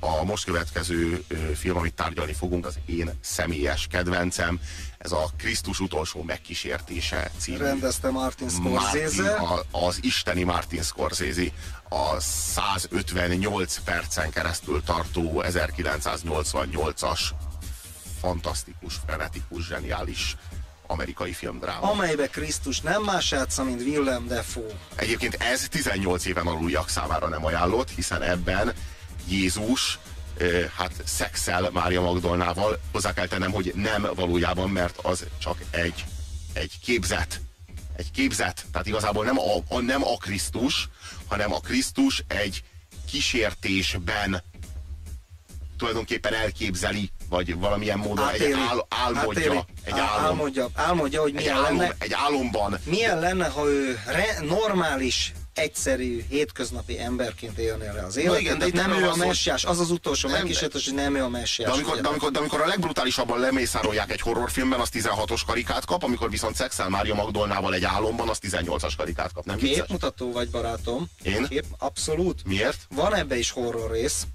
a most következő film, amit tárgyalni fogunk, az én személyes kedvencem. Ez a Krisztus utolsó megkísértése című. Rendezte Martin Scorsese. Martin, a, az isteni Martin Scorsese a 158 percen keresztül tartó 1988-as fantasztikus, frenetikus, zseniális amerikai filmdráma. Amelybe Krisztus nem más játsza, mint Willem Dafoe. Egyébként ez 18 éven aluljak számára nem ajánlott, hiszen ebben Jézus hát szexel Mária Magdolnával. Hozzá kell tennem, hogy nem valójában, mert az csak egy, egy képzet. Egy képzet. Tehát igazából nem a, a, nem a Krisztus, hanem a Krisztus egy kísértésben tulajdonképpen elképzeli, vagy valamilyen módon Átéli. egy ál, álmodja. Átéli. Egy álom. Álmodja, álmodja, hogy milyen egy álom, lenne. Egy álomban. Milyen lenne, ha ő re, normális egyszerű, hétköznapi emberként élnél le az életet. Igen, de nem ő a messiás, az az utolsó megkísértés, hogy nem ő a messiás. De amikor, de, amikor, de amikor a legbrutálisabban lemészárolják egy horrorfilmben, az 16-os karikát kap, amikor viszont szexel Mária Magdolnával egy álomban, az 18-as karikát kap. Nem Képmutató vagy, barátom. Én? Kép, abszolút. Miért? Van ebbe is horror rész.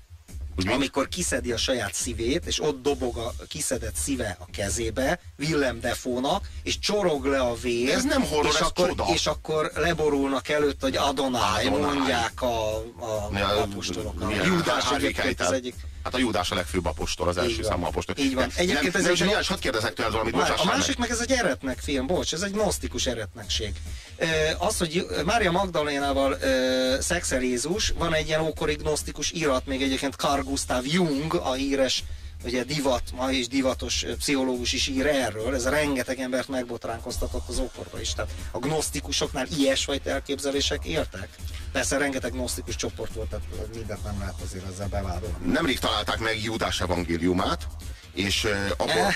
Amikor kiszedi a saját szívét, és ott dobog a kiszedett szíve a kezébe, Willem Defónak, és csorog le a vér. Ez nem horror, és ez akkor, csoda. És akkor leborulnak előtt, hogy Adonai, Adonai. mondják a, a, a apostolok. Júdás egyébként az egyik. Hát a Júdás a legfőbb apostol, az első számú apostol. Így van. Egyébként nem, ez egy... Zseniális, hadd kérdezek tőled valamit, A másik meg ez egy eretnek film, bocs, ez egy gnosztikus eretnekség. Az, hogy Mária Magdalénával szexel Jézus, van egy ilyen ókori gnosztikus irat, még egyébként Carl Gustav Jung, a híres ugye divat, ma is divatos pszichológus is ír erről, ez rengeteg embert megbotránkoztatott az ókorba is. Tehát a gnosztikusoknál ilyesfajta elképzelések értek? Persze rengeteg gnosztikus csoport volt, tehát mindent nem lehet azért ezzel bevádolni. Nemrég találták meg Júdás evangéliumát, és abból,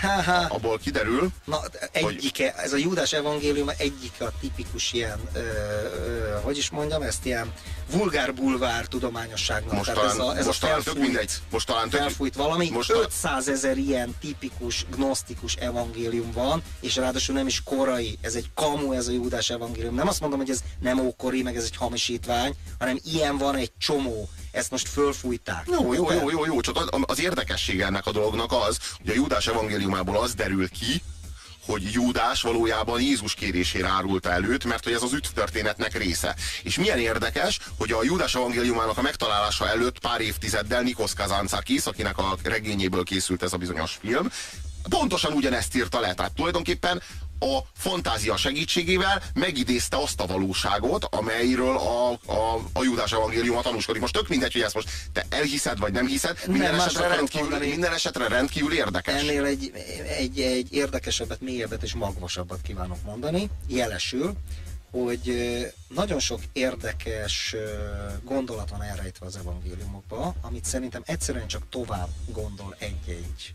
abból kiderül, Na, egyike, hogy... ez a Júdás evangélium egyike a tipikus ilyen, ö, ö, hogy is mondjam, ezt ilyen vulgár-bulvár tudományosságnak. Most Tehát talán, ez a, ez most a felfújt, talán mindegy. Most talán tök, felfújt valami. Most 500 ezer ilyen tipikus, gnosztikus evangélium van, és ráadásul nem is korai. Ez egy kamu, ez a Júdás evangélium. Nem azt mondom, hogy ez nem ókori, meg ez egy hamisítvány, hanem ilyen van egy csomó ezt most fölfújták. Jó, jó, jó, jó, jó, csak az érdekessége ennek a dolognak az, hogy a Júdás evangéliumából az derül ki, hogy Júdás valójában Jézus kérésére árulta előtt, mert hogy ez az üdvtörténetnek része. És milyen érdekes, hogy a Júdás evangéliumának a megtalálása előtt pár évtizeddel Nikos Kazantzakis, akinek a regényéből készült ez a bizonyos film, pontosan ugyanezt írta le. Tehát tulajdonképpen a fantázia segítségével megidézte azt a valóságot, amelyről a, a, a Júdás evangéliuma tanúskodik. Most tök mindegy, hogy ezt most te elhiszed, vagy nem hiszed, minden, nem, esetre, rendkívül, minden esetre rendkívül érdekes. Ennél egy, egy, egy érdekesebbet, mélyebbet és magvasabbat kívánok mondani. Jelesül, hogy nagyon sok érdekes gondolat van elrejtve az evangéliumokba, amit szerintem egyszerűen csak tovább gondol egy-egy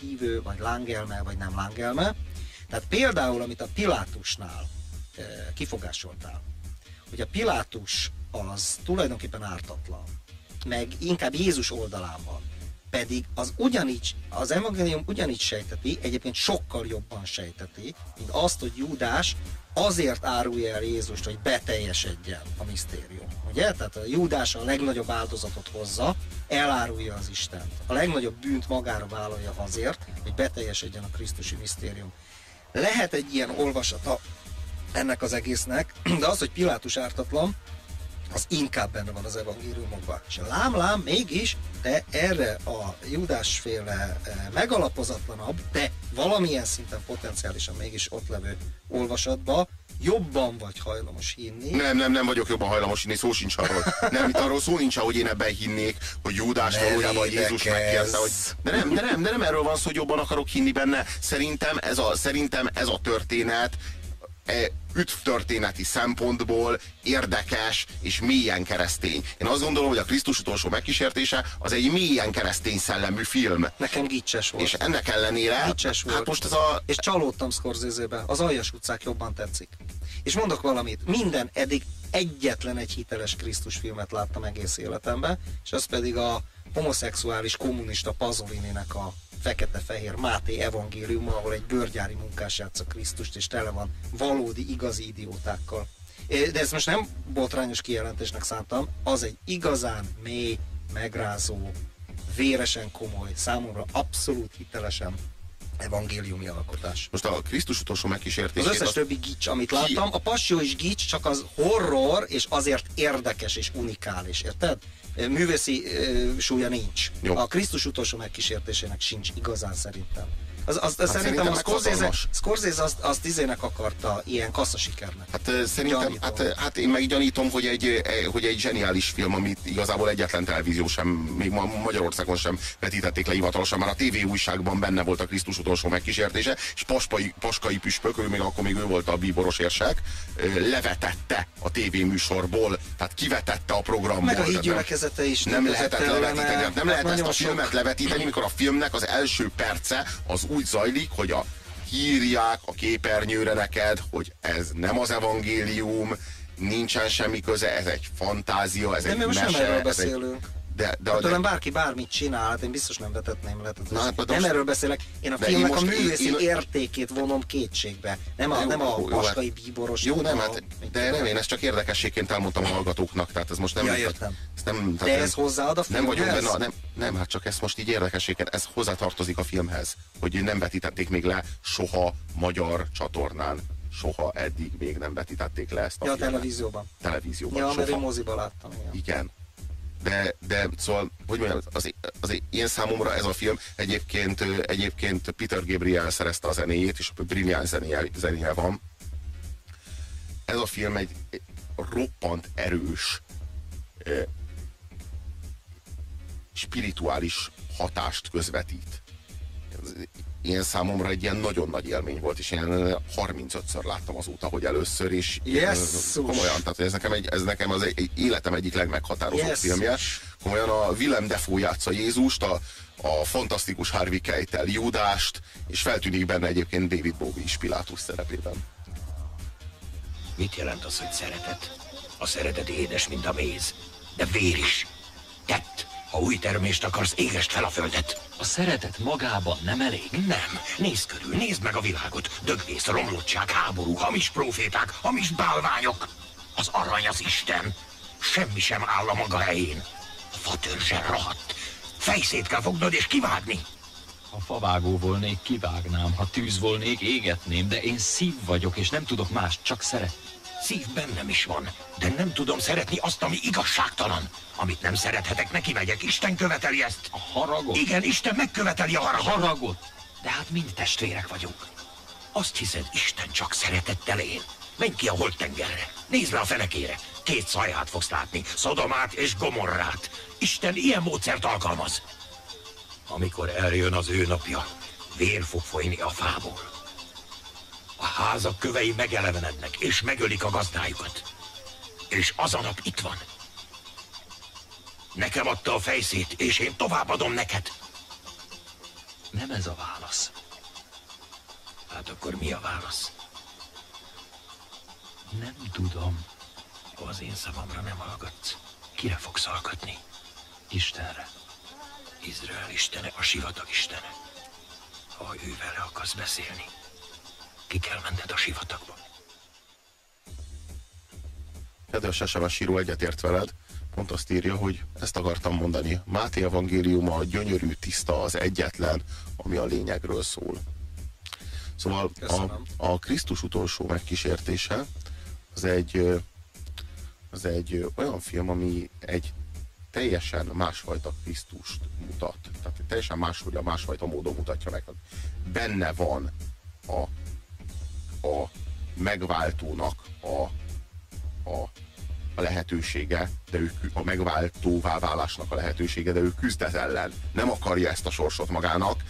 hívő, vagy lángelme, vagy nem lángelme. Tehát például, amit a Pilátusnál kifogásoltál, hogy a Pilátus az tulajdonképpen ártatlan, meg inkább Jézus oldalán van, pedig az ugyanígy, az evangélium ugyanígy sejteti, egyébként sokkal jobban sejteti, mint azt, hogy Júdás azért árulja el Jézust, hogy beteljesedjen a misztérium. Ugye? Tehát a Júdás a legnagyobb áldozatot hozza, elárulja az Istent. A legnagyobb bűnt magára vállalja azért, hogy beteljesedjen a Krisztusi misztérium. Lehet egy ilyen olvasata ennek az egésznek, de az, hogy Pilátus ártatlan, az inkább benne van az evangéliumokban. És lám-lám mégis, de erre a judásféle megalapozatlanabb, de valamilyen szinten potenciálisan mégis ott levő olvasatba jobban vagy hajlamos hinni. Nem, nem, nem vagyok jobban hajlamos hinni, szó sincs arról. Nem, itt arról szó nincs, hogy én ebben hinnék, hogy Júdás ne valójában Jézus megkérte, hogy... De nem, de nem, de nem erről van szó, hogy jobban akarok hinni benne. Szerintem ez a, szerintem ez a történet üdvtörténeti szempontból érdekes és mélyen keresztény. Én azt gondolom, hogy a Krisztus utolsó megkísértése az egy mélyen keresztény szellemű film. Nekem gicses volt. És ennek ellenére... Gicses volt. Hát most ez a... És csalódtam Scorsese-be. Az Aljas utcák jobban tetszik. És mondok valamit, minden eddig egyetlen egy hiteles Krisztus filmet láttam egész életemben, és az pedig a homoszexuális kommunista Pazolininek a fekete-fehér Máté evangélium, ahol egy bőrgyári munkás játsza Krisztust, és tele van valódi, igazi idiótákkal. De ezt most nem botrányos kijelentésnek szántam, az egy igazán mély, megrázó, véresen komoly, számomra abszolút hitelesen evangéliumi alkotás. Most a Krisztus utolsó megkísértését... Az összes többi gics, amit láttam, a Passió is gics, csak az horror, és azért érdekes és unikális, érted? Művészi uh, súlya nincs. Jó. A Krisztus utolsó megkísértésének sincs igazán szerintem. Az, az, hát szerintem szerintem a Scorsese, azt, azt izének akarta ilyen kasszasikernek. Hát szerintem, Gyanítom. hát, hát én meg gyanítom, hogy egy, ö, hogy egy zseniális film, amit igazából egyetlen televízió sem, még ma Magyarországon sem vetítették le hivatalosan, már a TV újságban benne volt a Krisztus utolsó megkísértése, és Paspai, Paskai Püspök, ő még akkor még ő volt a bíboros érsek, levetette a TV műsorból, tehát kivetette a programból. Meg a hídgyülekezete is nem lehetett levetíteni, hát nem Hát lehet ezt nagyon a filmet levetíteni, mikor a filmnek az első perce az úgy zajlik, hogy a hírják a képernyőre neked, hogy ez nem az evangélium, nincsen semmi köze, ez egy fantázia, ez De egy most mese. nem erről ez egy, beszélünk. De, de, Hát de, bárki bármit csinál, hát én biztos nem vetetném le. Na, hát, de nem most- erről beszélek, én a de filmnek a művészi én- én- értékét vonom kétségbe. Nem a, Jó, nem a jó, paskai hát- bíboros. jó, nem, a- hát, de nem, én ezt csak érdekességként elmondtam a hallgatóknak, tehát ez most nem... Ja, értem. ezt nem, De tehát ez hozzáad a nem vagyok filmhez? benne, nem, nem, hát csak ezt most így érdekességet, ez hozzátartozik a filmhez, hogy nem vetítették még le soha magyar csatornán. Soha eddig még nem vetítették le ezt a Ja, a filmet. televízióban. Televízióban. Ja, mert én soha. moziba láttam. Igen. Igen. De, de szóval, hogy mondjam, az, az én számomra ez a film egyébként, egyébként Peter Gabriel szerezte a zenéjét, és brilliáns zenéje, zenéje van. Ez a film egy roppant erős spirituális hatást közvetít. Ilyen számomra egy ilyen nagyon nagy élmény volt, és én 35-ször láttam azóta, hogy először, és én, Jesszus! komolyan, tehát ez nekem, egy, ez nekem az egy, életem egyik legmeghatározóbb Jesszus! filmje. Komolyan a Willem Dafoe játsza Jézust, a, a fantasztikus Harvey Keitel Judást, és feltűnik benne egyébként David Bowie is Pilátus szerepében. Mit jelent az, hogy szeretet? A szeretet édes, mint a méz, de vér is. Tett, ha új termést akarsz, égest fel a földet. A szeretet magában nem elég? Nem, nézd körül, nézd meg a világot. Dögvész, romlottság, háború, hamis proféták, hamis bálványok. Az arany az Isten. Semmi sem áll a maga helyén. A fatörzsen rohadt. Fejszét kell fognod és kivágni. Ha favágó volnék, kivágnám, ha tűz volnék, égetném, de én szív vagyok, és nem tudok más, csak szeretni. Szív bennem is van, de nem tudom szeretni azt, ami igazságtalan. Amit nem szerethetek, neki megyek. Isten követeli ezt. A haragot? Igen, Isten megköveteli a haragot. haragot? De hát mind testvérek vagyunk. Azt hiszed, Isten csak szeretettel él? Menj ki a holtengerre, nézd le a fenekére. Két szaját fogsz látni, Szodomát és Gomorrát. Isten ilyen módszert alkalmaz. Amikor eljön az ő napja, vér fog folyni a fából. A házak kövei megelevenednek, és megölik a gazdájukat. És az a nap itt van. Nekem adta a fejszét, és én továbbadom neked. Nem ez a válasz. Hát akkor mi a válasz? Nem tudom. Ha az én szavamra nem hallgatsz, kire fogsz hallgatni? Istenre. Izrael istene, a sivatag istene. Ha ő vele akarsz beszélni, ki kell menned a sivatagba. Kedves SMS író egyetért veled, pont azt írja, hogy ezt akartam mondani. Máté evangéliuma a gyönyörű, tiszta, az egyetlen, ami a lényegről szól. Szóval a, Köszönöm. a Krisztus utolsó megkísértése az egy, az egy olyan film, ami egy teljesen másfajta Krisztust mutat. Tehát egy teljesen máshogy a másfajta módon mutatja meg. Benne van a, a megváltónak a, a, a lehetősége, de ő a megváltóvá válásnak a lehetősége, de ő küzd ez ellen. Nem akarja ezt a sorsot magának,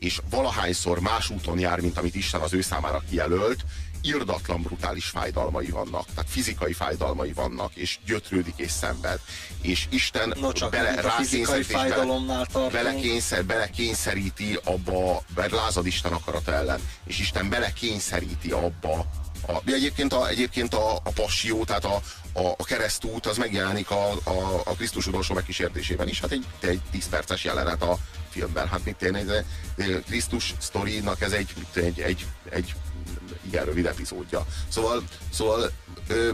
és valahányszor más úton jár, mint amit Isten az ő számára kijelölt, irdatlan brutális fájdalmai vannak, tehát fizikai fájdalmai vannak, és gyötrődik és szenved. És Isten No, csak bele, a fizikai bele- fájdalomnál belekényszer, belekényszeríti abba, lázad Isten akarata ellen, és Isten belekényszeríti abba, a, egyébként a, egyébként a, a passió, tehát a, a, a keresztút, az megjelenik a, a, a Krisztus utolsó megkísértésében is. Hát egy, egy 10 perces jelenet a filmben. Hát mit tényleg, de, de Krisztus sztorinak ez egy, egy, egy, egy igen rövid epizódja. Szóval, szóval ö,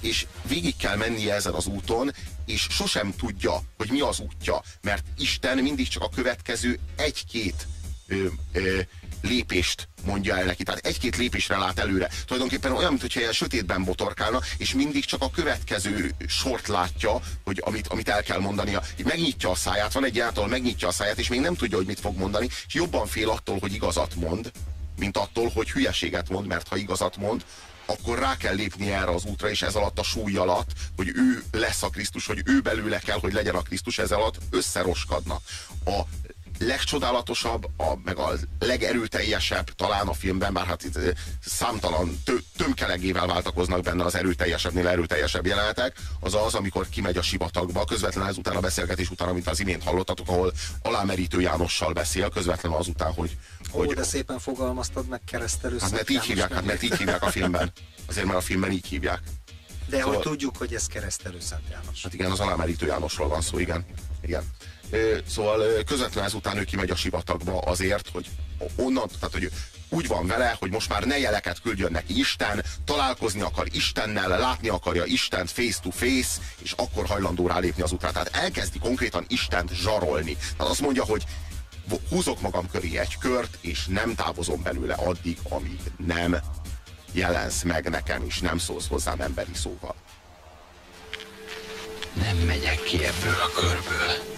és végig kell mennie ezen az úton, és sosem tudja, hogy mi az útja, mert Isten mindig csak a következő egy-két ö, ö, lépést mondja el neki. Tehát egy-két lépésre lát előre. Tulajdonképpen olyan, mintha ilyen sötétben botorkálna, és mindig csak a következő sort látja, hogy amit, amit el kell mondania. Megnyitja a száját, van egy által megnyitja a száját, és még nem tudja, hogy mit fog mondani, és jobban fél attól, hogy igazat mond, mint attól, hogy hülyeséget mond, mert ha igazat mond, akkor rá kell lépni erre az útra, és ez alatt a súly alatt, hogy ő lesz a Krisztus, hogy ő belőle kell, hogy legyen a Krisztus, ez alatt összeroskadna. A legcsodálatosabb, a, meg a legerőteljesebb talán a filmben, bár hát itt számtalan tö, tömkelegével váltakoznak benne az erőteljesebbnél erőteljesebb jelenetek, az az, amikor kimegy a sivatagba, közvetlenül ezután a beszélgetés után, amit az imént hallottatok, ahol alámerítő Jánossal beszél, közvetlenül azután, hogy... Ó, hogy de szépen fogalmaztad meg keresztelő Hát mert így hívják, hát mert így hívják a filmben. Azért, mert a filmben így hívják. De szóval, hogy tudjuk, hogy ez keresztelő Szent János. Hát igen, az alámerítő Jánosról van szó, igen. igen. Szóval közvetlenül ezután ő kimegy a sivatagba azért, hogy onnan, tehát hogy úgy van vele, hogy most már ne jeleket küldjön neki Isten, találkozni akar Istennel, látni akarja Istent face to face, és akkor hajlandó rálépni az útra. Tehát elkezdi konkrétan Istent zsarolni. Tehát azt mondja, hogy húzok magam köré egy kört, és nem távozom belőle addig, amíg nem jelensz meg nekem, és nem szólsz hozzám emberi szóval. Nem megyek ki ebből a körből.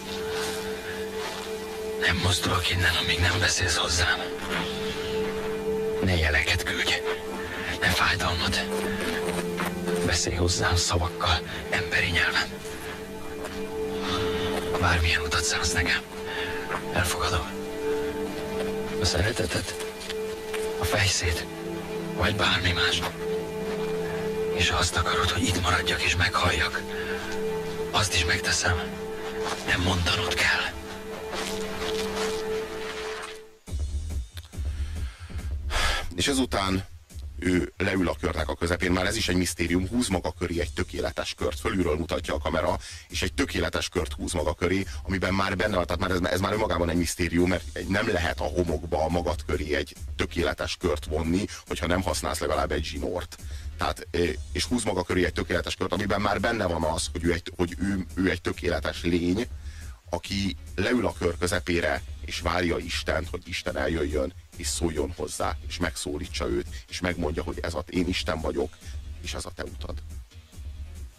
Nem mozdulok innen, amíg nem beszélsz hozzám. Ne jeleket küldj. Ne fájdalmat. Beszélj hozzám szavakkal, emberi nyelven. Bármilyen utat szánsz nekem. Elfogadom. A szeretetet, a fejszét, vagy bármi más. És ha azt akarod, hogy itt maradjak és meghalljak, azt is megteszem. Nem mondanod kell. És ezután ő leül a körnek a közepén, már ez is egy misztérium, húz maga köré egy tökéletes kört, fölülről mutatja a kamera, és egy tökéletes kört húz maga köré, amiben már benne van, tehát már ez, ez már önmagában egy misztérium, mert nem lehet a homokba magad köré egy tökéletes kört vonni, hogyha nem használsz legalább egy zsinort. Tehát, és húz maga köré egy tökéletes kört, amiben már benne van az, hogy ő egy, hogy ő, ő egy tökéletes lény, aki leül a kör közepére, és várja Istent, hogy Isten eljöjjön, és szóljon hozzá, és megszólítsa őt, és megmondja, hogy ez a én Isten vagyok, és ez a te utad.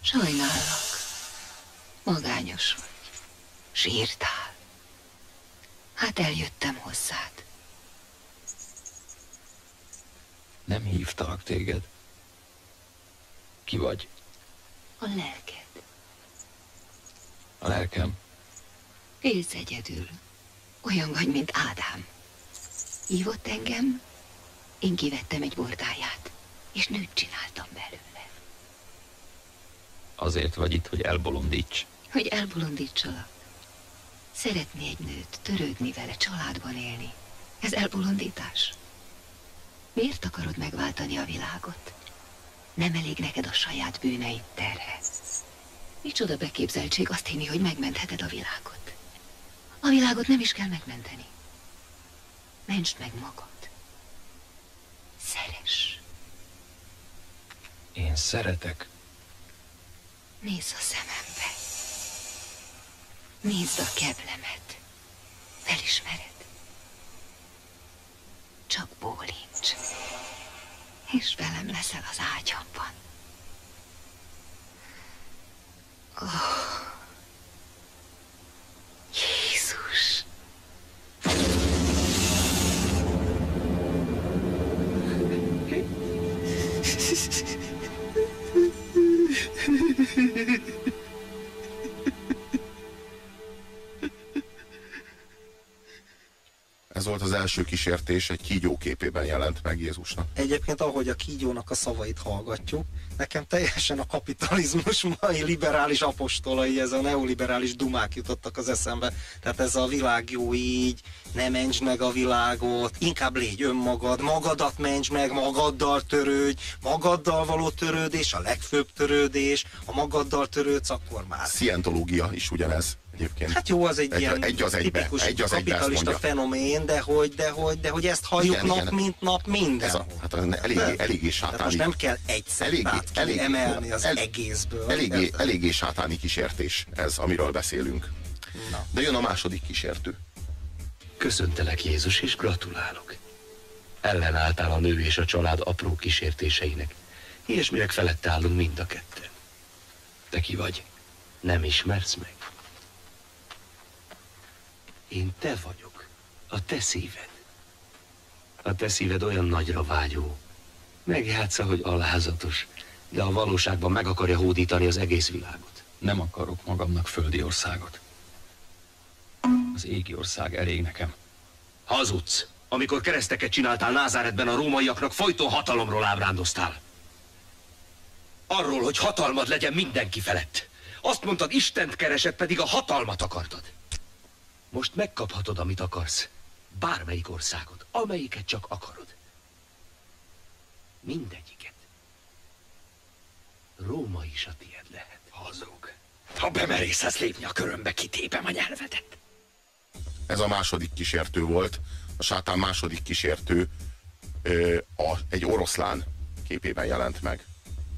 Sajnálok. Magányos vagy. Sírtál. Hát eljöttem hozzád. Nem hívtalak téged. Ki vagy? A lelked. A lelkem. Élsz egyedül. Olyan vagy, mint Ádám. Hívott engem, én kivettem egy bordáját, és nőt csináltam belőle. Azért vagy itt, hogy elbolondíts. Hogy elbolondítsalak. Szeretni egy nőt, törődni vele, családban élni. Ez elbolondítás. Miért akarod megváltani a világot? Nem elég neked a saját bűneid terhe. Micsoda beképzeltség azt hinni, hogy megmentheted a világot. A világot nem is kell megmenteni. Mentsd meg magad. Szeres. Én szeretek. Nézz a szemembe. Nézd a keblemet. Felismered? Csak bólincs. És velem leszel az ágyamban. Oh. フフフフフ。Első kísértés, egy kígyó képében jelent meg Jézusnak. Egyébként, ahogy a kígyónak a szavait hallgatjuk, nekem teljesen a kapitalizmus mai liberális apostolai, ez a neoliberális dumák jutottak az eszembe. Tehát ez a világ jó így, ne mentsd meg a világot, inkább légy önmagad, magadat mentsd meg, magaddal törődj, magaddal való törődés, a legfőbb törődés, ha magaddal törődsz, akkor már. Szientológia is ugyanez Egyébként. Hát jó, az egy, egy, ilyen egy az egybe, tipikus egy az kapitalista fenomén, de hogy, de hogy, de hogy ezt halljuk Igen, nap, igen. mint nap minden. Ez a, hát eléggé, eléggé Tehát most sátáni. nem kell egy szempát emelni az el- egészből. Eléggé, eléggé sátáni kísértés ez, amiről beszélünk. Na. De jön a második kísértő. Köszöntelek Jézus, és gratulálok. Ellenálltál a nő és a család apró kísértéseinek. Ilyesminek felette állunk mind a ketten. Te ki vagy? Nem ismersz meg? Én te vagyok. A te szíved. A te szíved olyan nagyra vágyó. Megjátsza, hogy alázatos, de a valóságban meg akarja hódítani az egész világot. Nem akarok magamnak földi országot. Az égi ország elég nekem. Hazudsz! Amikor kereszteket csináltál Názáretben a rómaiaknak, folyton hatalomról ábrándoztál. Arról, hogy hatalmad legyen mindenki felett. Azt mondtad, Istent keresed, pedig a hatalmat akartad. Most megkaphatod, amit akarsz. Bármelyik országot, amelyiket csak akarod. Mindegyiket. Róma is a tied lehet. Hazug. Ha bemerészhez lépni a körömbe, kitépem a nyelvedet. Ez a második kísértő volt. A sátán második kísértő ö, a, egy oroszlán képében jelent meg,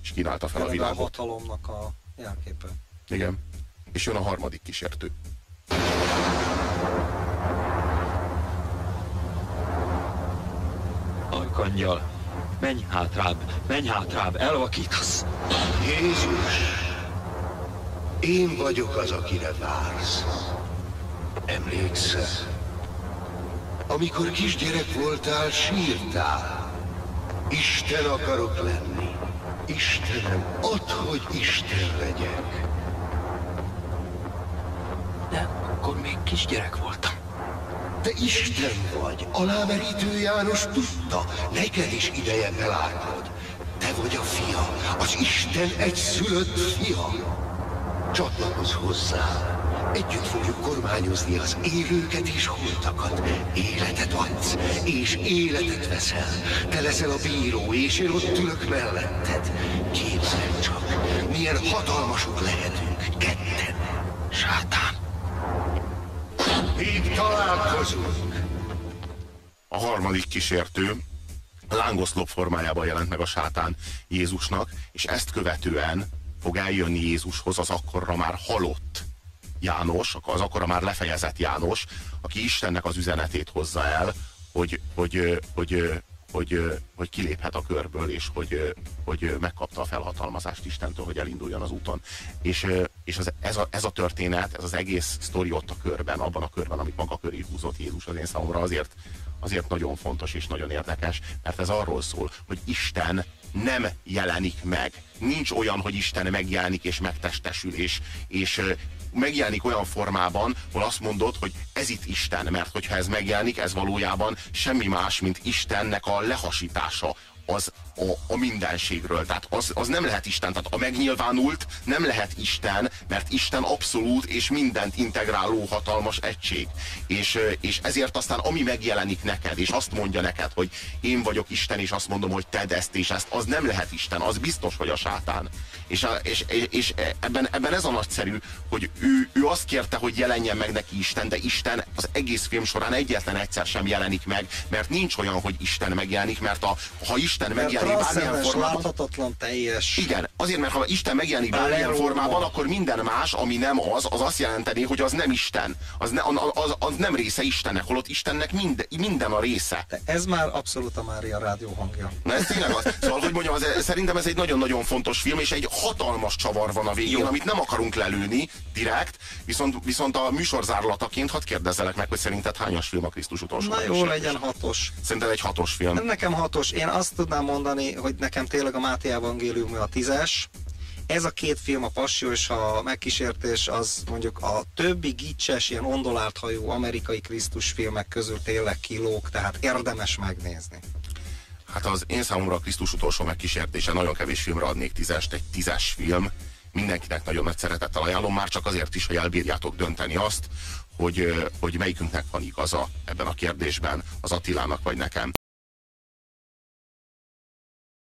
és kínálta fel a Tényleg a világot. hatalomnak a jelképe. Igen. És jön a harmadik kísértő. Ajkangyal, menj hátrább, menj hátrább, elvakítasz. Jézus, én vagyok az, akire vársz. Emlékszel? Amikor kisgyerek voltál, sírtál. Isten akarok lenni. Istenem, add, hogy Isten legyek. De akkor még kisgyerek voltam. Te Isten vagy, alámerítő János tudta, neked is ideje belátnod. Te vagy a fia, az Isten egy szülött fia. Csatlakozz hozzá. Együtt fogjuk kormányozni az élőket és holtakat. Életet adsz, és életet veszel. Te leszel a bíró, és én ott ülök melletted. Képzeld csak, milyen hatalmasok lehetünk ketten. Sátán. Még találkozunk. A harmadik kísértő lángoszlop formájában jelent meg a sátán Jézusnak, és ezt követően fog eljönni Jézushoz az akkorra már halott János, az akkora már lefejezett János, aki Istennek az üzenetét hozza el, hogy, hogy, hogy, hogy, hogy kiléphet a körből, és hogy, hogy megkapta a felhatalmazást Istentől, hogy elinduljon az úton. És, és az, ez, a, ez a történet, ez az egész sztori ott a körben, abban a körben, amit maga köré húzott Jézus az én számomra azért, azért nagyon fontos és nagyon érdekes, mert ez arról szól, hogy Isten nem jelenik meg. Nincs olyan, hogy Isten megjelenik és megtestesül, és, és megjelenik olyan formában, hol azt mondod, hogy ez itt Isten, mert hogyha ez megjelenik, ez valójában semmi más, mint Istennek a lehasítása az a, a mindenségről. Tehát az, az nem lehet Isten. Tehát a megnyilvánult nem lehet Isten, mert Isten abszolút és mindent integráló hatalmas egység. És, és ezért aztán ami megjelenik neked, és azt mondja neked, hogy én vagyok Isten, és azt mondom, hogy tedd ezt és ezt, az nem lehet Isten, az biztos, hogy a sátán. És, és, és ebben, ebben ez a nagyszerű, hogy ő, ő azt kérte, hogy jelenjen meg neki Isten, de Isten az egész film során egyetlen egyszer sem jelenik meg, mert nincs olyan, hogy Isten megjelenik, mert a, ha Isten Mert megjelenik bármilyen formában, láthatatlan, teljes. igen, azért, mert ha Isten megjelenik bármilyen formában, akkor minden más, ami nem az, az azt jelenteni, hogy az nem Isten. Az, ne, az, az nem része Istennek, holott Istennek minden, minden a része. De ez már abszolút a Mária rádió hangja. Na ez tényleg az. Szóval, hogy mondjam, az, szerintem ez egy nagyon-nagyon fontos film, és egy hatalmas csavar van a végén, Jó. amit nem akarunk lelőni direkt, viszont, viszont a műsorzárlataként hadd kérdezzelek meg, hogy szerinted hányas film a Krisztus utolsó Na jó, legyen hatos. Szerinted egy hatos film. Nekem hatos. Én azt tudnám mondani, hogy nekem tényleg a Máté Evangélium a tízes. Ez a két film, a Passió és a Megkísértés, az mondjuk a többi gicses, ilyen ondolárt hajú amerikai Krisztus filmek közül tényleg kilóg, tehát érdemes megnézni. Hát az én számomra a Krisztus utolsó megkísértése nagyon kevés filmre adnék tízest, egy tízes film. Mindenkinek nagyon nagy szeretettel ajánlom, már csak azért is, hogy elbírjátok dönteni azt, hogy, hogy melyikünknek van igaza ebben a kérdésben, az Attilának vagy nekem.